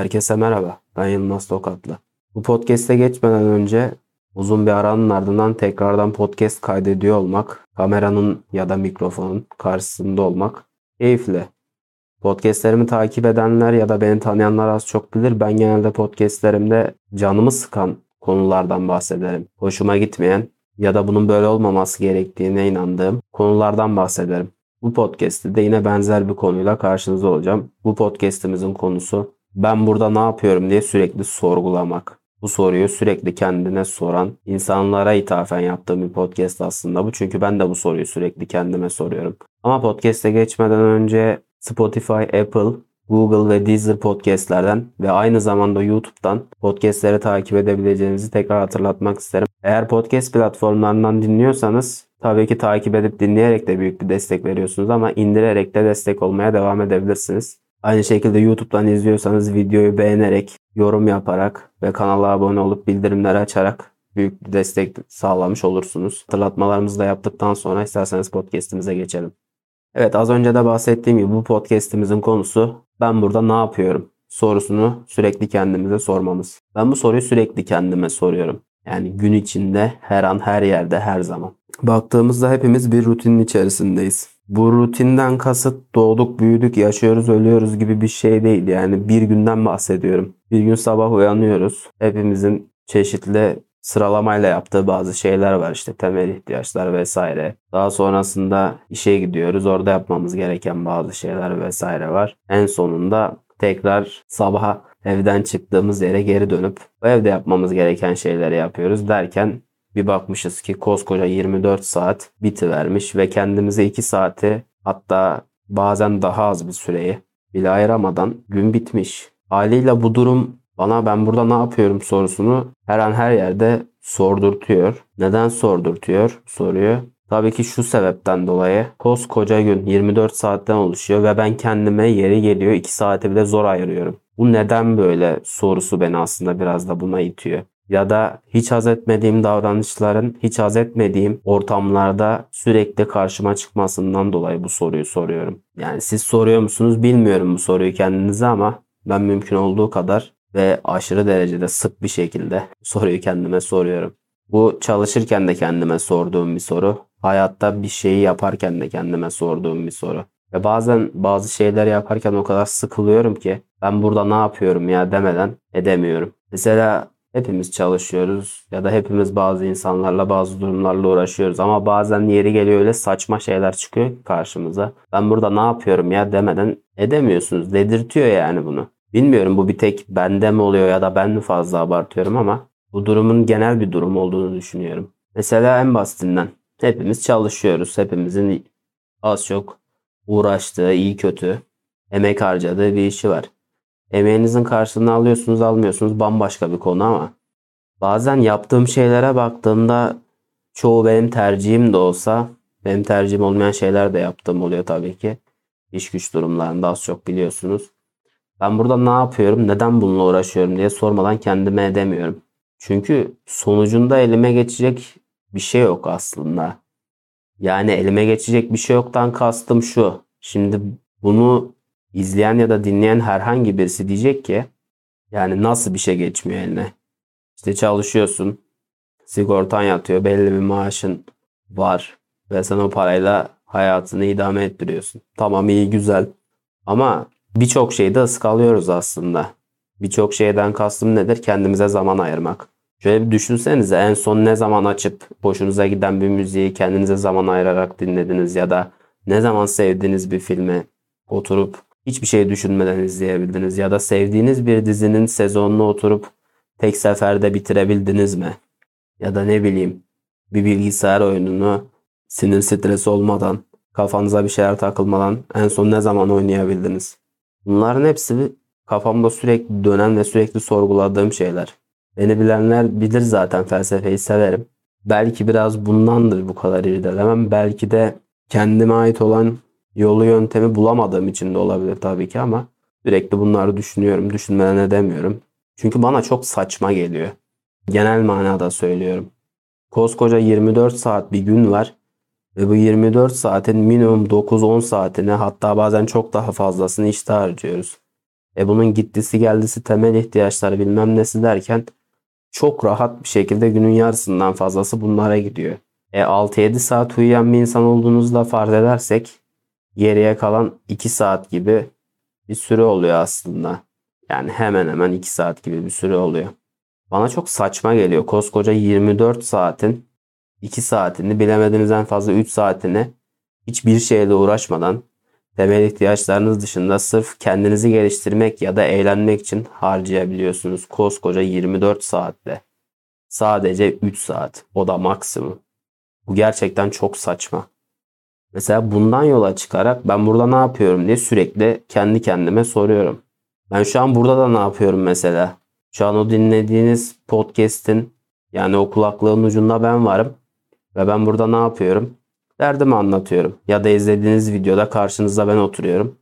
Herkese merhaba. Ben Yılmaz Tokatlı. Bu podcast'e geçmeden önce uzun bir aranın ardından tekrardan podcast kaydediyor olmak, kameranın ya da mikrofonun karşısında olmak keyifli. Podcast'lerimi takip edenler ya da beni tanıyanlar az çok bilir. Ben genelde podcast'lerimde canımı sıkan konulardan bahsederim. Hoşuma gitmeyen ya da bunun böyle olmaması gerektiğine inandığım konulardan bahsederim. Bu podcast'te de yine benzer bir konuyla karşınızda olacağım. Bu podcast'imizin konusu ben burada ne yapıyorum diye sürekli sorgulamak. Bu soruyu sürekli kendine soran insanlara ithafen yaptığım bir podcast aslında bu. Çünkü ben de bu soruyu sürekli kendime soruyorum. Ama podcast'e geçmeden önce Spotify, Apple, Google ve Deezer podcastlerden ve aynı zamanda YouTube'dan podcastleri takip edebileceğinizi tekrar hatırlatmak isterim. Eğer podcast platformlarından dinliyorsanız tabii ki takip edip dinleyerek de büyük bir destek veriyorsunuz ama indirerek de destek olmaya devam edebilirsiniz. Aynı şekilde YouTube'dan izliyorsanız videoyu beğenerek, yorum yaparak ve kanala abone olup bildirimleri açarak büyük bir destek sağlamış olursunuz. Hatırlatmalarımızı da yaptıktan sonra isterseniz podcast'imize geçelim. Evet az önce de bahsettiğim gibi bu podcast'imizin konusu ben burada ne yapıyorum sorusunu sürekli kendimize sormamız. Ben bu soruyu sürekli kendime soruyorum. Yani gün içinde her an her yerde her zaman. Baktığımızda hepimiz bir rutinin içerisindeyiz. Bu rutinden kasıt doğduk, büyüdük, yaşıyoruz, ölüyoruz gibi bir şey değil. Yani bir günden bahsediyorum. Bir gün sabah uyanıyoruz. Hepimizin çeşitli sıralamayla yaptığı bazı şeyler var işte temel ihtiyaçlar vesaire. Daha sonrasında işe gidiyoruz. Orada yapmamız gereken bazı şeyler vesaire var. En sonunda tekrar sabaha evden çıktığımız yere geri dönüp o evde yapmamız gereken şeyleri yapıyoruz derken bir bakmışız ki koskoca 24 saat biti vermiş ve kendimize 2 saati hatta bazen daha az bir süreyi bile ayıramadan gün bitmiş. Haliyle bu durum bana ben burada ne yapıyorum sorusunu her an her yerde sordurtuyor. Neden sordurtuyor soruyor. Tabii ki şu sebepten dolayı koskoca gün 24 saatten oluşuyor ve ben kendime yeri geliyor 2 saati bile zor ayırıyorum. Bu neden böyle sorusu beni aslında biraz da buna itiyor ya da hiç haz etmediğim davranışların hiç haz etmediğim ortamlarda sürekli karşıma çıkmasından dolayı bu soruyu soruyorum. Yani siz soruyor musunuz bilmiyorum bu soruyu kendinize ama ben mümkün olduğu kadar ve aşırı derecede sık bir şekilde soruyu kendime soruyorum. Bu çalışırken de kendime sorduğum bir soru. Hayatta bir şeyi yaparken de kendime sorduğum bir soru. Ve bazen bazı şeyler yaparken o kadar sıkılıyorum ki ben burada ne yapıyorum ya demeden edemiyorum. Mesela Hepimiz çalışıyoruz ya da hepimiz bazı insanlarla bazı durumlarla uğraşıyoruz ama bazen yeri geliyor öyle saçma şeyler çıkıyor karşımıza. Ben burada ne yapıyorum ya demeden edemiyorsunuz. Dedirtiyor yani bunu. Bilmiyorum bu bir tek bende mi oluyor ya da ben mi fazla abartıyorum ama bu durumun genel bir durum olduğunu düşünüyorum. Mesela en basitinden hepimiz çalışıyoruz. Hepimizin az çok uğraştığı, iyi kötü, emek harcadığı bir işi var. Emeğinizin karşılığını alıyorsunuz almıyorsunuz bambaşka bir konu ama bazen yaptığım şeylere baktığımda çoğu benim tercihim de olsa benim tercihim olmayan şeyler de yaptığım oluyor tabii ki. İş güç durumlarında az çok biliyorsunuz. Ben burada ne yapıyorum, neden bununla uğraşıyorum diye sormadan kendime edemiyorum. Çünkü sonucunda elime geçecek bir şey yok aslında. Yani elime geçecek bir şey yoktan kastım şu. Şimdi bunu izleyen ya da dinleyen herhangi birisi diyecek ki yani nasıl bir şey geçmiyor eline? İşte çalışıyorsun, sigortan yatıyor, belli bir maaşın var ve sen o parayla hayatını idame ettiriyorsun. Tamam iyi güzel ama birçok şeyde ıskalıyoruz aslında. Birçok şeyden kastım nedir? Kendimize zaman ayırmak. Şöyle bir düşünsenize en son ne zaman açıp hoşunuza giden bir müziği kendinize zaman ayırarak dinlediniz ya da ne zaman sevdiğiniz bir filmi oturup hiçbir şey düşünmeden izleyebildiniz ya da sevdiğiniz bir dizinin sezonunu oturup tek seferde bitirebildiniz mi? Ya da ne bileyim bir bilgisayar oyununu sinir stres olmadan, kafanıza bir şeyler takılmadan en son ne zaman oynayabildiniz? Bunların hepsi kafamda sürekli dönen ve sürekli sorguladığım şeyler. Beni bilenler bilir zaten felsefeyi severim. Belki biraz bundandır bu kadar irdelemem. Belki de kendime ait olan yolu yöntemi bulamadığım için de olabilir tabii ki ama sürekli bunları düşünüyorum. Düşünmeden edemiyorum. Çünkü bana çok saçma geliyor. Genel manada söylüyorum. Koskoca 24 saat bir gün var ve bu 24 saatin minimum 9-10 saatini hatta bazen çok daha fazlasını işte harcıyoruz. E bunun gittisi geldisi temel ihtiyaçları bilmem nesi derken çok rahat bir şekilde günün yarısından fazlası bunlara gidiyor. E 6-7 saat uyuyan bir insan olduğunuzda farz edersek geriye kalan 2 saat gibi bir süre oluyor aslında. Yani hemen hemen 2 saat gibi bir süre oluyor. Bana çok saçma geliyor. Koskoca 24 saatin 2 saatini bilemediğiniz en fazla 3 saatini hiçbir şeyle uğraşmadan temel ihtiyaçlarınız dışında sırf kendinizi geliştirmek ya da eğlenmek için harcayabiliyorsunuz. Koskoca 24 saatte. Sadece 3 saat. O da maksimum. Bu gerçekten çok saçma. Mesela bundan yola çıkarak ben burada ne yapıyorum diye sürekli kendi kendime soruyorum. Ben şu an burada da ne yapıyorum mesela? Şu an o dinlediğiniz podcast'in yani o kulaklığın ucunda ben varım. Ve ben burada ne yapıyorum? Derdimi anlatıyorum. Ya da izlediğiniz videoda karşınızda ben oturuyorum.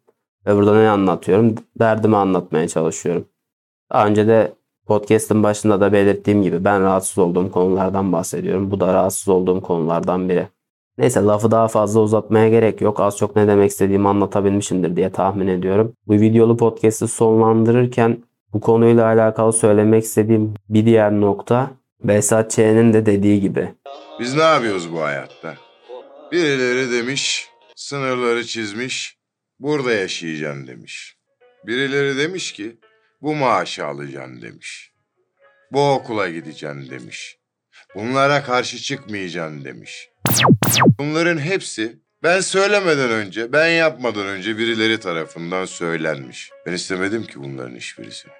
Ve burada ne anlatıyorum? Derdimi anlatmaya çalışıyorum. Daha önce de podcast'ın başında da belirttiğim gibi ben rahatsız olduğum konulardan bahsediyorum. Bu da rahatsız olduğum konulardan biri. Neyse lafı daha fazla uzatmaya gerek yok. Az çok ne demek istediğimi anlatabilmişimdir diye tahmin ediyorum. Bu videolu podcast'ı sonlandırırken bu konuyla alakalı söylemek istediğim bir diğer nokta Behzat Ç'nin de dediği gibi. Biz ne yapıyoruz bu hayatta? Birileri demiş, sınırları çizmiş, burada yaşayacaksın demiş. Birileri demiş ki, bu maaşı alacaksın demiş. Bu okula gideceksin demiş. Bunlara karşı çıkmayacaksın demiş. Bunların hepsi ben söylemeden önce, ben yapmadan önce birileri tarafından söylenmiş. Ben istemedim ki bunların hiçbirisini.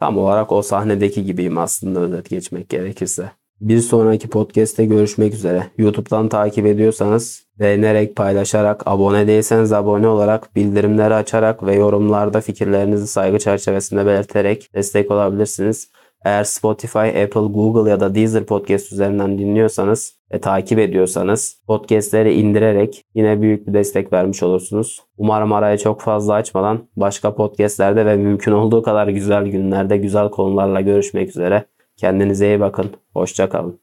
Tam olarak o sahnedeki gibiyim aslında özet geçmek gerekirse. Bir sonraki podcast'te görüşmek üzere. YouTube'dan takip ediyorsanız beğenerek, paylaşarak, abone değilseniz abone olarak, bildirimleri açarak ve yorumlarda fikirlerinizi saygı çerçevesinde belirterek destek olabilirsiniz. Eğer Spotify, Apple, Google ya da Deezer podcast üzerinden dinliyorsanız ve takip ediyorsanız podcastleri indirerek yine büyük bir destek vermiş olursunuz. Umarım araya çok fazla açmadan başka podcastlerde ve mümkün olduğu kadar güzel günlerde güzel konularla görüşmek üzere. Kendinize iyi bakın. Hoşça kalın.